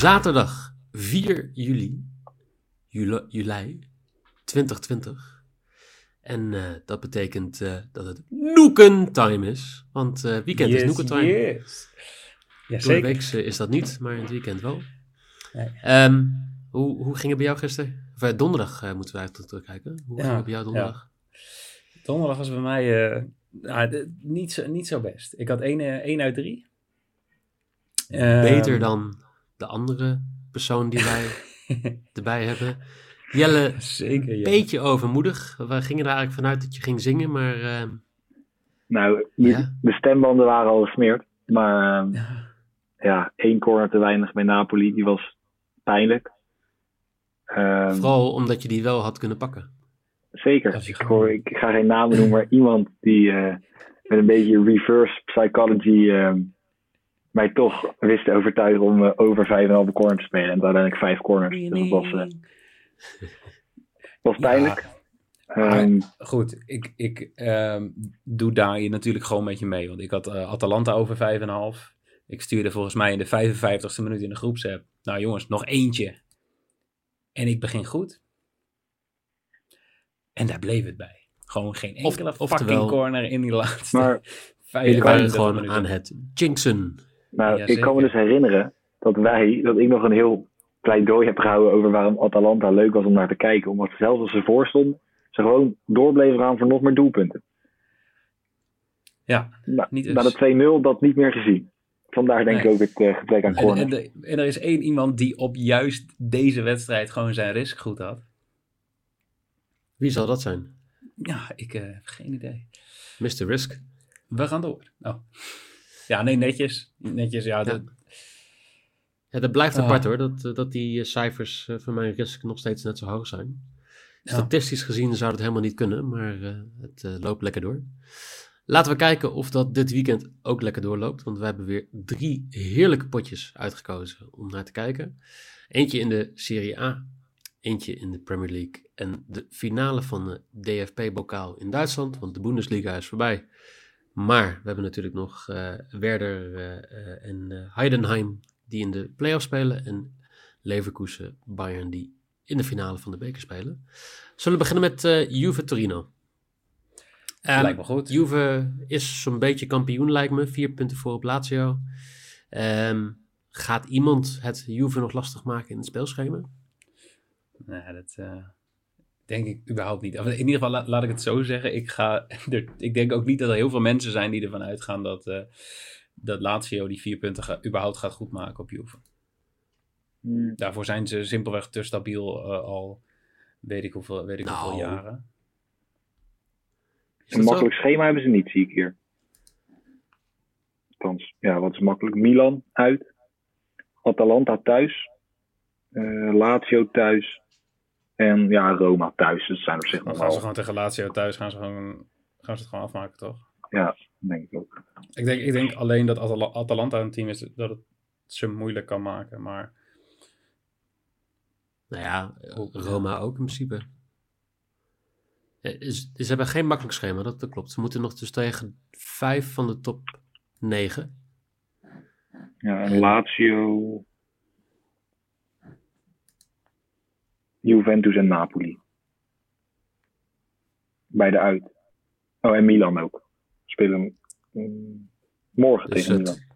zaterdag 4 juli, juli, juli 2020. En eh, dat betekent eh, dat het Noeken time is. Want eh, weekend is Noeken time. Yes. Ja, Door de is dat niet, maar in het weekend wel. Nee. Ehm, hoe, hoe ging het bij jou gisteren? Of donderdag moeten we eigenlijk terugkijken. Hoe Ja, ging het bij jou donderdag? Donderdag was bij mij nou, niet, zo, niet zo best. Ik had 1 uit 3. Beter dan de andere persoon die wij erbij hebben. Jelle, Zeker, een ja. beetje overmoedig. We gingen er eigenlijk vanuit dat je ging zingen, maar ehm, Nou, de, Ja. de stembanden waren al gesmeerd. Maar ehm, Ja. ja, één corner te weinig bij Napoli. Die was pijnlijk. Ehm, vooral omdat je die wel had kunnen pakken. Zeker. Ik, gewoon- hoor, ik ga geen namen noemen, maar iemand die eh, met een beetje reverse psychology ehm, mij toch wist te overtuigen om eh, over 5,5 corner te spelen. En uiteindelijk vijf corners. Dus dat was, eh, was pijnlijk. Ehm, Goed, ik, ik ehm, doe daar hier natuurlijk gewoon met je mee. Want ik had eh, Atalanta over 5,5. Ik stuurde volgens mij in de 55ste minuut in de groepsapp. Nou jongens, nog eentje. En ik begin goed. En daar bleef het bij. Gewoon geen Of- enkele oftewel- fucking corner in die laatste maar Jullie 55 waren gewoon minuten. aan het jinxen. Nou, Ja, ik kan me dus herinneren dat wij, dat ik nog een heel pleidooi heb gehouden over waarom Atalanta leuk was om naar te kijken. Omdat zelfs als ze voor stonden, ze gewoon door bleven gaan voor nog meer doelpunten. Ja, Na, Niet na de 2-0 dat niet meer gezien. Vandaar denk Nee. ik ook het eh, gebrek aan En, corners. en, de- en er is één iemand die op juist deze wedstrijd gewoon zijn risk goed had. Wie zal dat zijn? Ja, ik eh, heb geen idee. Mr. Risk. We gaan door. Oh. Ja, nee, netjes. Netjes, ja. dat- Ja, dat blijft Ah. apart hoor, dat, eh, dat die eh, cijfers eh, van mijn risk nog steeds net zo hoog zijn. Statistisch gezien zou het helemaal niet kunnen, maar het loopt lekker door. Laten we kijken of dat dit weekend ook lekker doorloopt, want we hebben weer drie heerlijke potjes uitgekozen om naar te kijken. Eentje in de Serie A, eentje in de Premier League en de finale van de DFB-bokaal in Duitsland, want de Bundesliga is voorbij. Maar we hebben natuurlijk nog eh, Werder eh, eh, en Heidenheim die in de play-off spelen en Leverkusen, Bayern die in de finale van de beker spelen. Zullen we beginnen met Juve Torino. Ehm, Lijkt me goed. Juve is zo'n beetje kampioen lijkt me, vier punten voor op Lazio. Ehm, gaat iemand het Juve nog lastig maken in het speelschema? Nee, dat denk ik überhaupt niet. In ieder geval, la- laat ik het zo zeggen. Ik, ga, er, ik denk ook niet dat er heel veel mensen zijn die ervan uitgaan dat, eh dat Lazio die vier punten ga- überhaupt gaat goedmaken op Juve. Hmm. Daarvoor zijn ze simpelweg te stabiel eh, al weet ik hoeveel, weet ik Nou. hoeveel jaren. Een zo? makkelijk schema hebben ze niet, zie ik hier. Althans, ja, wat is makkelijk? Milan uit. Atalanta thuis. eh, Lazio thuis. En ja, Roma thuis. Dat zijn op zich Dan nog gaan ze gewoon tegen Lazio thuis, gaan ze, gewoon, gaan ze het gewoon afmaken, toch? Ja, denk ik ook. Ik denk, ik denk alleen dat Atala- Atalanta een team is dat het ze moeilijk kan maken. Maar Nou ja, Roma ook in principe. Eh, is- Ze hebben geen makkelijk schema, dat, dat klopt. Ze moeten nog dus tegen vijf van de top negen. Ja, en Lazio. Juventus en Napoli. Beide uit. Oh, en Milan ook. Spelen mm, morgen Dus tegen het- Milan.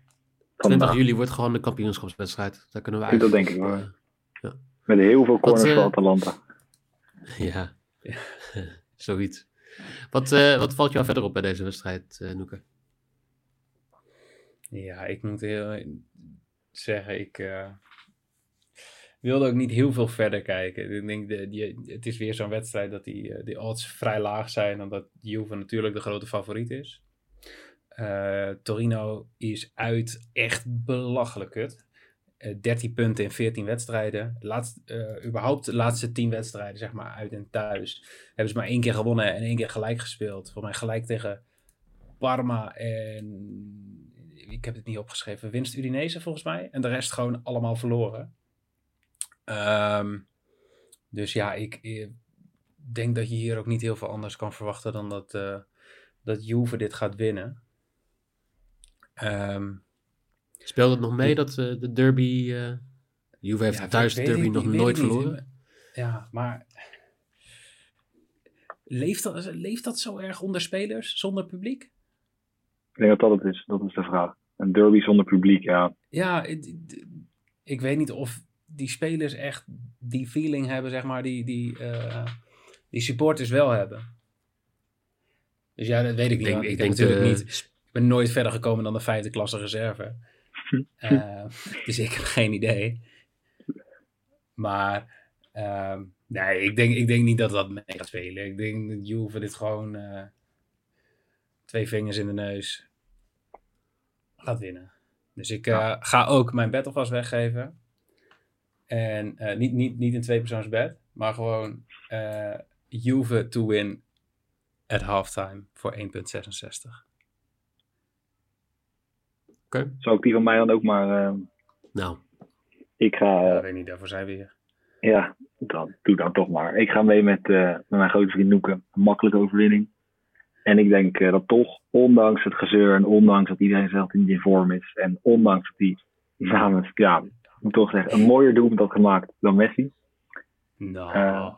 20 Vandaag. juli wordt gewoon de kampioenschapswedstrijd. Daar kunnen we Dat eigenlijk... denk ik wel. eh, Met heel veel corners eh, voor Atalanta. Ja, zoiets. Wat, eh, wat valt jou verder op bij deze wedstrijd, eh Noeke? ja, ik moet heel zeggen, ik eh, wilde ook niet heel veel verder kijken. Ik denk, de, die, het is weer zo'n wedstrijd dat die, eh, odds vrij laag zijn. Omdat Juve natuurlijk de grote favoriet is. Eh, Torino is uit echt belachelijk kut. Eh, 13 punten in 14 wedstrijden. Laatst, eh, überhaupt de laatste 10 wedstrijden, zeg maar, uit en thuis. Hebben ze maar één keer gewonnen en één keer gelijk gespeeld. Volgens mij gelijk tegen Parma en... Ik heb het niet opgeschreven. Winst Udinese volgens mij. En de rest gewoon allemaal verloren. Ehm, dus ja, ik, denk dat je hier ook niet heel veel anders kan verwachten dan dat, eh dat Juve dit gaat winnen. Ehm, Speelt het nog mee dat eh, de derby eh, Juve heeft Ja, thuis de derby ik nog nooit niet. verloren. Ja, maar leeft dat, leeft dat zo erg onder spelers zonder publiek? Ik denk dat dat het is. Dat is de vraag. Een derby zonder publiek, ja. Ja, ik weet niet of die spelers echt die feeling hebben, zeg maar, die, die, eh, die supporters wel hebben. Dus ja, dat weet ik, niet. denk- want ik ik, denk denk natuurlijk de- niet. Ik ben nooit verder gekomen dan de vijfde klasse reserve. Eh, dus ik heb geen idee. Maar ehm, nee, ik denk, ik denk niet dat dat mee gaat spelen. Ik denk dat Juve dit gewoon eh, twee vingers in de neus gaat winnen. Dus ik eh, ga ook mijn bed alvast weggeven. En eh, niet, niet, niet een tweepersoonsbed, maar gewoon eh Juve to win at halftime voor 1,66. Oké. Zou ik die van mij dan ook maar... eh, Nou, ik ga... Ja, weet niet, daarvoor zijn we hier. Ja, dan, doe dan toch maar. Ik ga mee met, eh, met mijn grote vriend Noeke. Een makkelijke overwinning. En ik denk dat toch, ondanks het gezeur en ondanks dat iedereen zelf niet in vorm is. En ondanks dat hij namens, ja, moet toch zeggen, een mooier doelpunt had gemaakt dan Messi. Nou, Eh,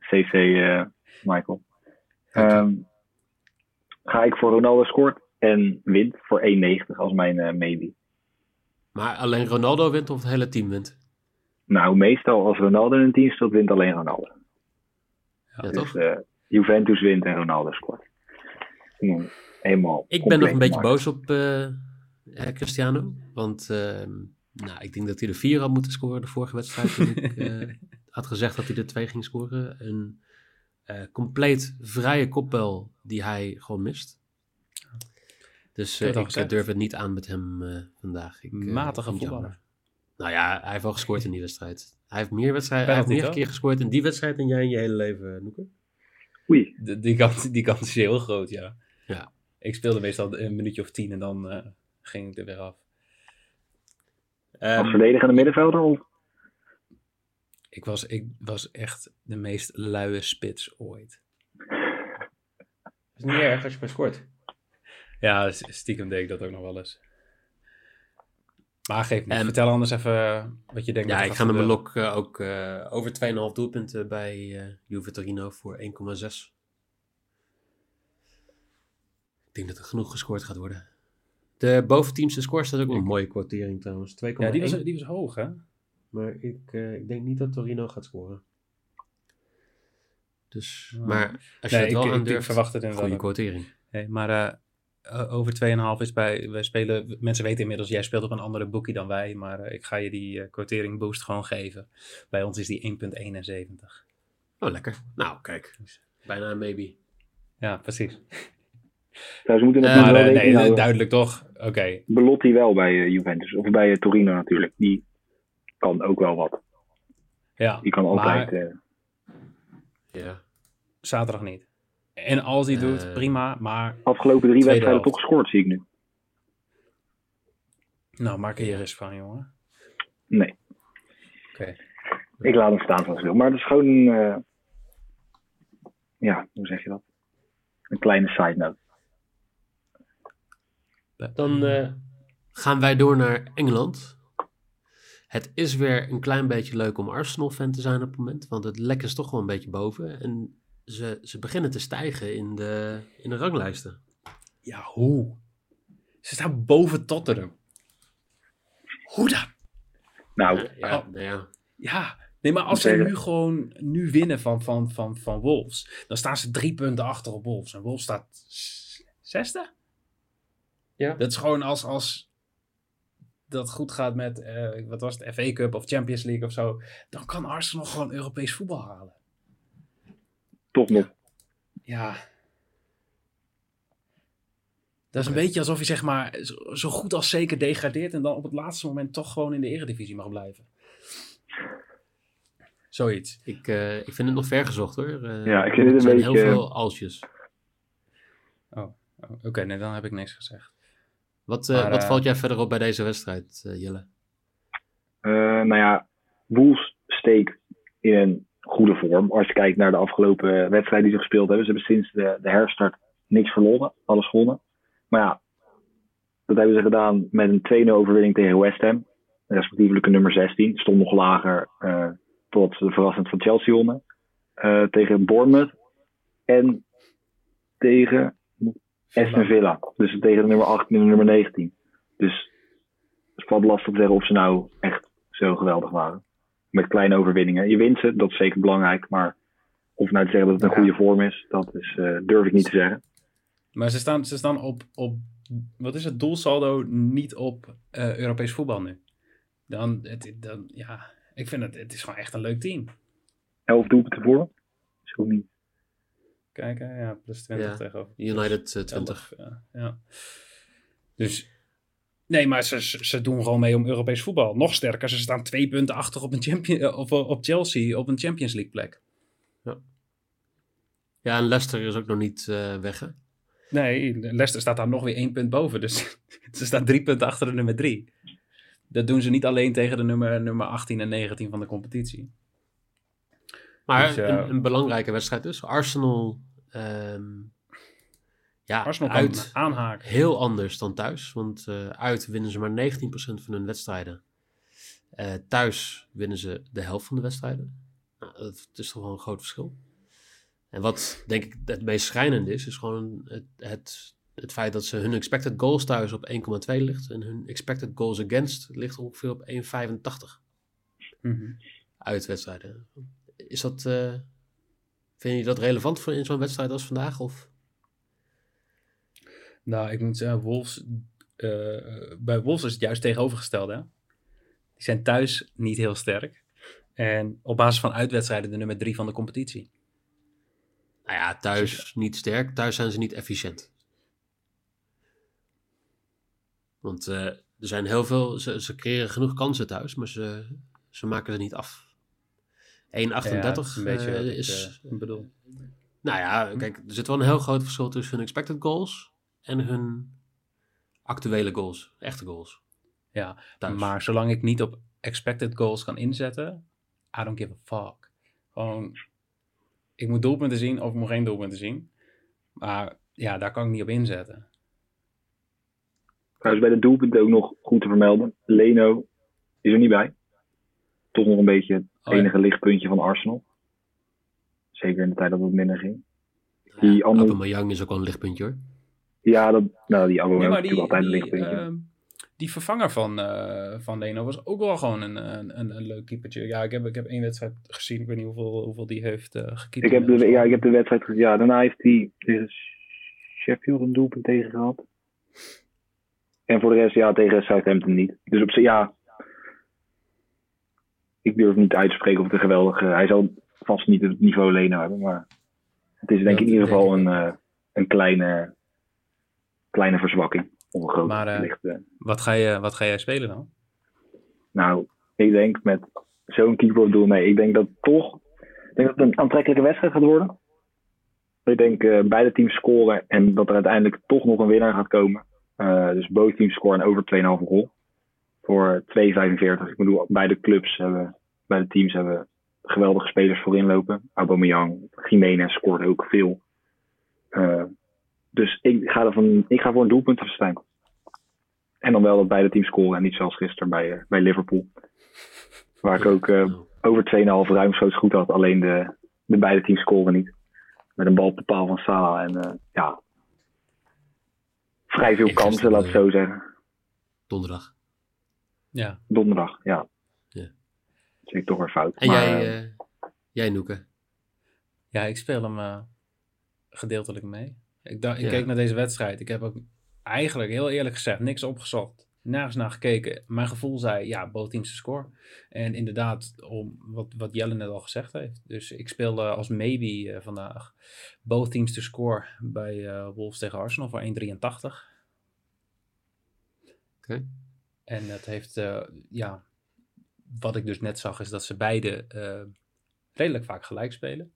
CC eh, Michael. Ehm, ga ik voor Ronaldo scoort en wint voor 1,90 als mijn eh maybe. maar alleen Ronaldo wint of het hele team wint? Nou, meestal als Ronaldo in een team speelt, wint alleen Ronaldo. Ja, Dus toch? eh, Juventus wint en Ronaldo scoort. Helemaal. Ik ben nog een beetje maken. boos op eh, eh, Cristiano. Want ehm, nou, ik denk dat hij er vier had moeten scoren de vorige wedstrijd. Toen ik eh, had gezegd dat hij er twee ging scoren. Een eh, compleet vrije kopbel die hij gewoon mist. Dus eh, ik durf het niet aan met hem eh, vandaag. Ik, Matige voetballer. jammer. Nou ja, hij heeft wel gescoord in die wedstrijd. Hij heeft meer, wedstrijden, hij heeft meer keer gescoord in die wedstrijd dan jij in je hele leven, Noeke. Oei, De- die, kans, die kans is heel groot, ja. Ja. Ik speelde meestal een minuutje of tien en dan eh, ging ik er weer af. Als Ehm, verdedigende middenvelder? Of? ik, was, ik was echt de meest luie spits ooit. is niet erg als je maar scoort. Ja, stiekem deed ik dat ook nog wel eens. Maar geef niet. En- Vertel anders even wat je denkt. Ja, ik ga met mijn lok eh, ook eh, over 2,5 doelpunten bij eh Juve Torino voor 1,6. Ik denk dat er genoeg gescoord gaat worden. De boventeamse score staat ook nog een mooie kwartering trouwens. 2,1. Ja, die was, die was hoog, hè? Maar ik, eh, ik denk niet dat Torino gaat scoren. Dus, Ja. maar als je Nee, het wel ik, verwacht het inderdaad. goede kwartering. Nee, maar o- over 2,5 is bij. Wij spelen. Mensen weten inmiddels, jij speelt op een andere boekie dan wij. Maar eh, ik ga je die eh quotering boost gewoon geven. Bij ons is die 1,71. Oh, lekker. Nou, kijk. Bijna een maybe. Ja, precies. Nou, ze moeten het Eh, Maar wel nee, houden. duidelijk toch? Oké. Belotti wel bij eh, Juventus. Of bij eh, Torino natuurlijk. Die kan ook wel wat. Ja, Die kan altijd... maar Ja. zaterdag niet. En als hij doet, prima. Maar afgelopen drie wedstrijden toch gescoord, zie ik nu. nou, maak er je rust van, jongen. Nee, Oké. ik laat hem staan zoals ik wil. Maar het is gewoon een... eh, ja, hoe zeg je dat? Een kleine side note. Dan eh, gaan wij door naar Engeland. Het is weer een klein beetje leuk om Arsenal-fan te zijn op het moment. Want het lek is toch wel een beetje boven. En ze, ze beginnen te stijgen in de, in de ranglijsten. Ja, hoe? Ze staan boven Tottenham. Hoe dan? Nou, Ja, ja, Oh. nou ja. Ja, nee, maar als ze nu gewoon nu winnen van, van, van, van Wolves, dan staan ze drie punten achter op Wolves. En Wolves staat zesde? Ja. Dat is gewoon als, als dat goed gaat met, eh, wat was het, FA Cup of Champions League of zo, dan kan Arsenal gewoon Europees voetbal halen. toch nog. Ja. Dat is een beetje alsof je zeg maar zo, zo goed als zeker degradeert en dan op het laatste moment toch gewoon in de eredivisie mag blijven. Zoiets. Ik, eh, ik vind het nog ver gezocht hoor. Eh, Ja, ik vind het een beetje- heel veel alsjes. Oh, Oké, nee, dan heb ik niks gezegd. Wat, eh, Maar, wat eh, valt jij verder op bij deze wedstrijd, eh, Jelle? Eh, nou ja, Wolves steekt in een goede vorm. Als je kijkt naar de afgelopen wedstrijden die ze gespeeld hebben. Ze hebben sinds de, de herstart niks verloren. Alles gewonnen. Maar ja, dat hebben ze gedaan met een 2-0 overwinning tegen West Ham. respectievelijk nummer 16. Stond nog lager uh, tot de verrassend van Chelsea wonnen. Uh, tegen Bournemouth en tegen Aston Villa. Dus tegen de nummer 18 en de nummer 19. Dus het valt lastig te zeggen of ze nou echt zo geweldig waren. Met kleine overwinningen. Je wint ze, dat is zeker belangrijk. Maar of nou te zeggen dat het een goede vorm is, dat is, uh, durf ik niet te zeggen. Maar ze staan, ze staan op, op, wat is het doelsaldo, niet op uh, Europees voetbal nu. Dan, het, dan, ja, ik vind het, het is gewoon echt een leuk team. Elf doelpunten voor, is goed niet. Kijken, ja, plus 20 ja, tegenover. United uh, 20. 11, ja, ja. Dus Nee, maar ze, ze doen gewoon mee om Europees voetbal. Nog sterker, ze staan twee punten achter op, een champion, of op Chelsea op een Champions League plek. Ja, ja en Leicester is ook nog niet uh, weg, hè? Nee, Leicester staat daar nog weer één punt boven. Dus ze staan drie punten achter de nummer drie. Dat doen ze niet alleen tegen de nummer, nummer 18 en 19 van de competitie. Maar dus, uh, een, een, belangrijke wedstrijd dus. Arsenal... Um, ja, Arsenal uit aanhaken. Heel anders dan thuis. Want uh, uit winnen ze maar 19% van hun wedstrijden. Uh, thuis winnen ze de helft van de wedstrijden. Nou, dat is toch wel een groot verschil. En wat denk ik het meest schrijnende is, is gewoon het, het, het feit dat ze hun expected goals thuis op 1,2 ligt. En hun expected goals against ligt ongeveer op 1,85. Mm -hmm. Uit wedstrijden. Is dat, uh, vind je dat relevant voor in zo'n wedstrijd als vandaag? Of? Nou, ik moet zeggen, Wolves, uh, bij Wolves is het juist tegenovergestelde. Hè? Die zijn thuis niet heel sterk. En op basis van uitwedstrijden de nummer drie van de competitie. Nou ja, thuis niet sterk. Thuis zijn ze niet efficiënt. Want uh, er zijn heel veel... Ze, ze creëren genoeg kansen thuis, maar ze, ze maken ze niet af. 1,38 ja, is, een beetje uh, is... Ik bedoel. Nou ja, kijk, er zit wel een heel groot verschil tussen hun expected goals en hun actuele goals, echte goals. Ja, thuis. maar zolang ik niet op expected goals kan inzetten, I don't give a fuck. Gewoon, ik moet doelpunten zien of ik moet geen doelpunten zien. Maar ja, daar kan ik niet op inzetten. Trouwens, bij de doelpunten ook nog goed te vermelden. Leno is er niet bij. Toch nog een beetje het oh, enige ja. lichtpuntje van Arsenal. Zeker in de tijd dat het minder ging. Die ja, andere... Aubameyang is ook wel een lichtpuntje hoor. Ja, dat, nou, die Aubameyang ja, is natuurlijk altijd een lichtpuntje. Uh, die vervanger van, uh, van Leno was ook wel gewoon een, een, een, een leuk keepertje. Ja, ik heb, ik heb één wedstrijd gezien. Ik weet niet hoeveel, hoeveel die heeft uh, gekiept. Ik heb de, ja, ik heb de wedstrijd gezien. Ja, daarna heeft hij tegen Sheffield een doelpunt tegen gehad. En voor de rest, ja, tegen Southampton niet. Dus op zich, ja. Ik durf niet uit te spreken of het een geweldige. Hij zal vast niet het niveau Leno hebben, maar het is denk ik in ieder geval een, uh, een kleine, kleine verzwakking. Maar licht, uh, wat, ga je, wat ga jij spelen dan? Nou, ik denk met zo'n keeper op doel, nee, ik denk dat toch ik denk dat het een aantrekkelijke wedstrijd gaat worden. Ik denk uh, beide teams scoren en dat er uiteindelijk toch nog een winnaar gaat komen. Uh, dus both teams scoren over 2,5 goal. Voor 2,45. Ik bedoel, beide clubs hebben, beide teams hebben geweldige spelers voorin lopen. Aubameyang, Jiménez scoort ook veel. Uh, dus ik ga, ervan, ik ga voor een doelpuntenverstijn. En dan wel dat beide teams scoren en niet zoals gisteren bij, uh, bij Liverpool. Waar ik ook uh, over 2,5 ruimschoots goed had. Alleen de, de beide teams scoren niet. Met een bal op de paal van Salah. En ja, vrij veel kansen, laat ik zo zeggen. Donderdag. Ja. Donderdag, ja. ja. Dat vind ik toch weer fout. En maar, jij, jij Noeke? Ja, ik speel hem gedeeltelijk mee. Ik, dacht, ik ja. keek naar deze wedstrijd. Ik heb ook eigenlijk, heel eerlijk gezegd, niks opgezocht. Nergens naar gekeken. Mijn gevoel zei, ja, both teams te score. En inderdaad, om wat, wat Jelle net al gezegd heeft. Dus ik speelde als maybe uh, vandaag both teams to score bij uh, Wolves tegen Arsenal voor 1,83. Oké. Okay. En dat heeft, uh, ja, wat ik dus net zag, is dat ze beide redelijk vaak gelijk spelen.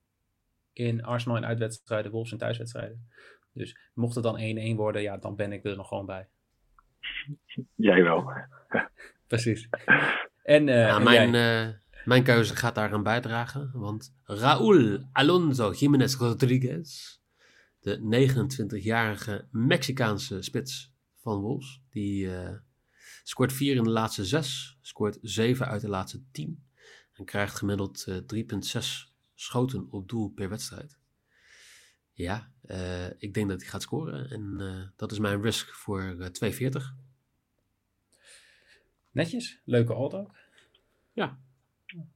In Arsenal en uitwedstrijden, Wolves en thuiswedstrijden. Dus mocht het dan 1-1 worden, ja, dan ben ik er nog gewoon bij. Jij wel. Precies. En, uh, ja, en mijn, uh, mijn keuze gaat daar aan bijdragen. Want Raúl Alonso Jiménez Rodriguez, de 29-jarige Mexicaanse spits van Wolves, die uh, Scoort 4 in de laatste 6. Scoort 7 uit de laatste 10. En krijgt gemiddeld uh, 3,6 schoten op doel per wedstrijd. Ja, uh, ik denk dat hij gaat scoren. En uh, dat is mijn risk voor uh, 2,40. Netjes, leuke auto. Ja.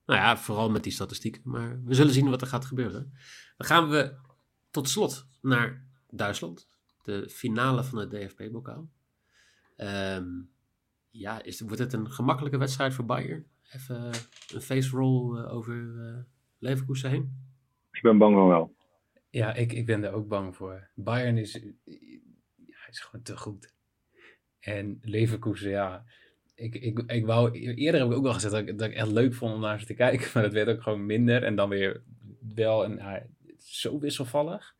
Nou ja, vooral met die statistiek. Maar we zullen zien wat er gaat gebeuren. Dan gaan we tot slot naar Duitsland. De finale van het DFB-bokaal. Um, ja, is, wordt het een gemakkelijke wedstrijd voor Bayern? Even een face roll uh, over uh, Leverkusen heen? Ik ben bang van wel. Ja, ik, ik ben er ook bang voor. Bayern is, ja, is gewoon te goed. En Leverkusen, ja. Ik, ik, ik wou, eerder heb ik ook wel gezegd dat ik, dat ik echt leuk vond om naar ze te kijken. Maar dat werd ook gewoon minder. En dan weer wel een, uh, zo wisselvallig.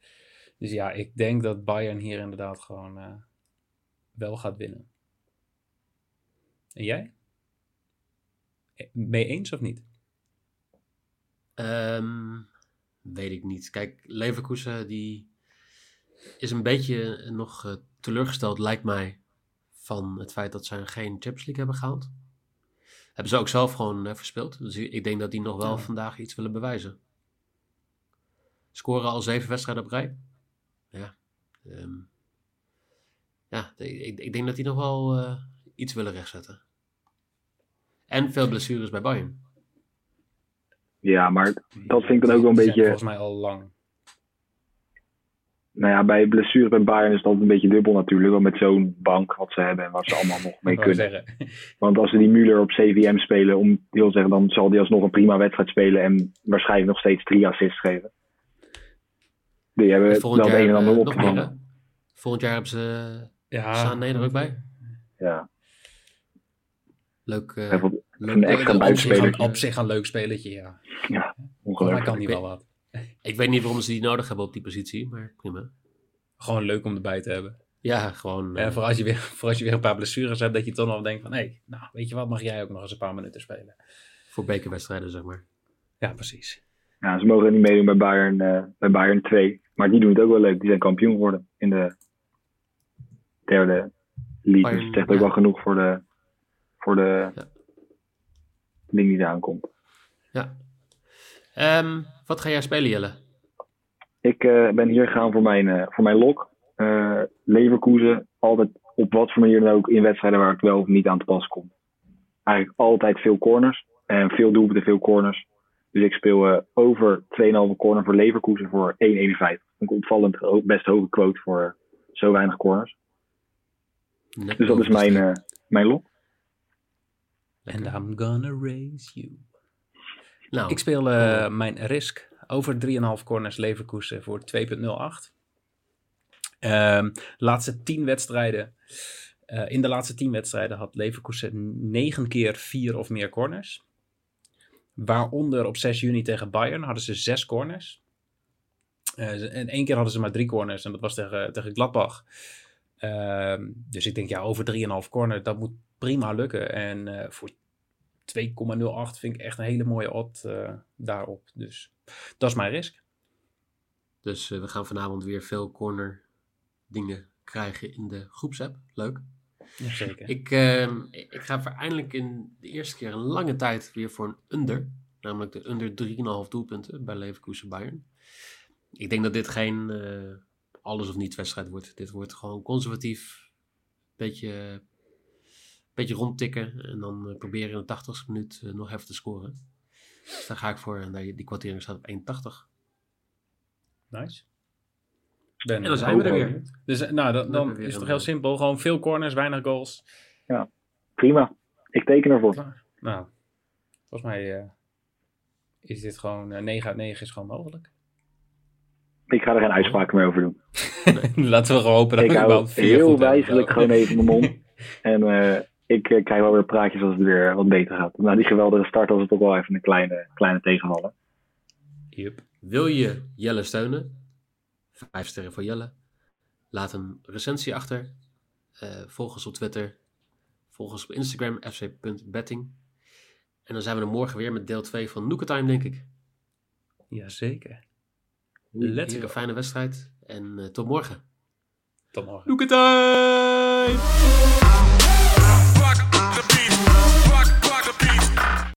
Dus ja, ik denk dat Bayern hier inderdaad gewoon uh, wel gaat winnen. En jij? Mee eens of niet? Um, weet ik niet. Kijk, Leverkusen die is een beetje nog uh, teleurgesteld, lijkt mij, van het feit dat ze geen Champions League hebben gehaald. Hebben ze ook zelf gewoon uh, verspeeld. Dus ik denk dat die nog wel ja. vandaag iets willen bewijzen. Scoren al zeven wedstrijden op rij. Ja. Um, ja, ik, ik, denk dat die nog wel uh, iets willen rechtzetten. En veel blessures bij Bayern. Ja, maar dat vind ik dan ook wel een beetje... Volgens mij al lang. Nou ja, bij blessures bij Bayern is dat een beetje dubbel natuurlijk. Want met zo'n bank wat ze hebben en wat ze allemaal nog mee kunnen. Zeggen. Want als ze die Müller op CVM spelen, om heel zeggen, dan zal die alsnog een prima wedstrijd spelen en waarschijnlijk nog steeds drie assists geven. Die hebben wel de een en ander opgevangen. Volgend jaar hebben ze ja. Sané er ook bij. Ja. Leuk. Uh, een extra buitenspelertje. Op zich een leuk spelletje, ja. Ja, ongelooflijk. kan niet wel wat. Ik weet niet waarom ze die nodig hebben op die positie, maar prima. Gewoon leuk om erbij te hebben. Ja, gewoon. En uh, voor, als je weer, voor als je weer een paar blessures hebt, dat je toch nog denkt van... Hé, hey, nou, weet je wat, mag jij ook nog eens een paar minuten spelen. Voor bekerwedstrijden, zeg maar. Ja, precies. Ja, ze mogen niet meedoen bij Bayern, uh, bij Bayern 2. Maar die doen het ook wel leuk. Die zijn kampioen geworden in de derde league. Bayern, dus het zegt ook ja. wel genoeg voor de, voor de ja. ding die eraan komt. Ja. Um, wat ga jij spelen, Jelle? Ik uh, ben hier gegaan voor mijn, uh, voor mijn lok. Uh, Leverkusen, altijd op wat voor manier dan ook in wedstrijden waar ik wel of niet aan te pas kom. Eigenlijk altijd veel corners en veel doelpunten, veel corners. Dus ik speel over 2,5 corner voor Leverkusen voor 1,51. Een opvallend best hoge quote voor zo weinig corners. Net dus dat is mijn, mijn lok. And I'm gonna raise you. Nou, ik speel uh, mijn risk over 3,5 corners Leverkusen voor 2,08. Um, laatste 10 wedstrijden. Uh, in de laatste 10 wedstrijden had Leverkusen 9 keer 4 of meer corners. Waaronder op 6 juni tegen Bayern hadden ze 6 corners. Uh, en één keer hadden ze maar 3 corners en dat was tegen, tegen Gladbach. Uh, dus ik denk, ja, over 3,5 corner, dat moet prima lukken. En uh, voor 2,08 vind ik echt een hele mooie odd uh, daarop. Dus dat is mijn risk. Dus uh, we gaan vanavond weer veel corner dingen krijgen in de groepsapp. Leuk. Jazeker. Ik, ehm, ik ga eindelijk in de eerste keer een lange tijd weer voor een under. Namelijk de under 3,5 doelpunten bij Leverkusen Bayern. Ik denk dat dit geen alles of niets wedstrijd wordt. Dit wordt gewoon conservatief. Beetje, beetje rondtikken. En dan uh, proberen in de 80ste minuut uh, nog even te scoren. Dus daar ga ik voor. En die kwartering staat op 1,80. Nice. Ben en dan zijn we er weer. Dus nou, dan, dan is het toch heel simpel. Gewoon veel corners, weinig goals. Ja, prima. Ik teken ervoor. Nou, nou volgens mij uh, is dit gewoon... Uh, 9 uit 9 is gewoon mogelijk. Ik ga er geen uitspraken meer over doen. Laten we gewoon hopen dat ik hou heel wijzelijk gewoon even mijn mond. En uh, ik uh, krijg wel weer praatjes als het weer wat beter gaat. Na die geweldige start was het toch wel even een kleine, kleine tegenvaller. Yep. Wil je Jelle steunen? Vijf sterren voor Jelle. Laat een recensie achter. Uh, volg ons op Twitter. Volg ons op Instagram, fc.betting. En dan zijn we er morgen weer met deel 2 van Nooketime, denk ik. Jazeker. Let's. Een fijne wedstrijd en uh, tot morgen. Tot morgen. Het